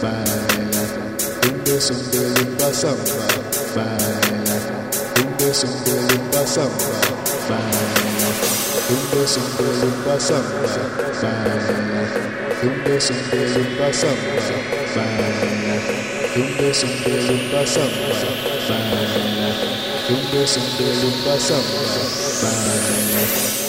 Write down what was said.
fine. baila. Tumbe sumbe fine. samba, baila. Tumbe Fine, lumba samba, baila. fine. sumbe lumba samba, Fine, Tumbe sumbe lumba fine. baila. Tumbe sumbe Fine.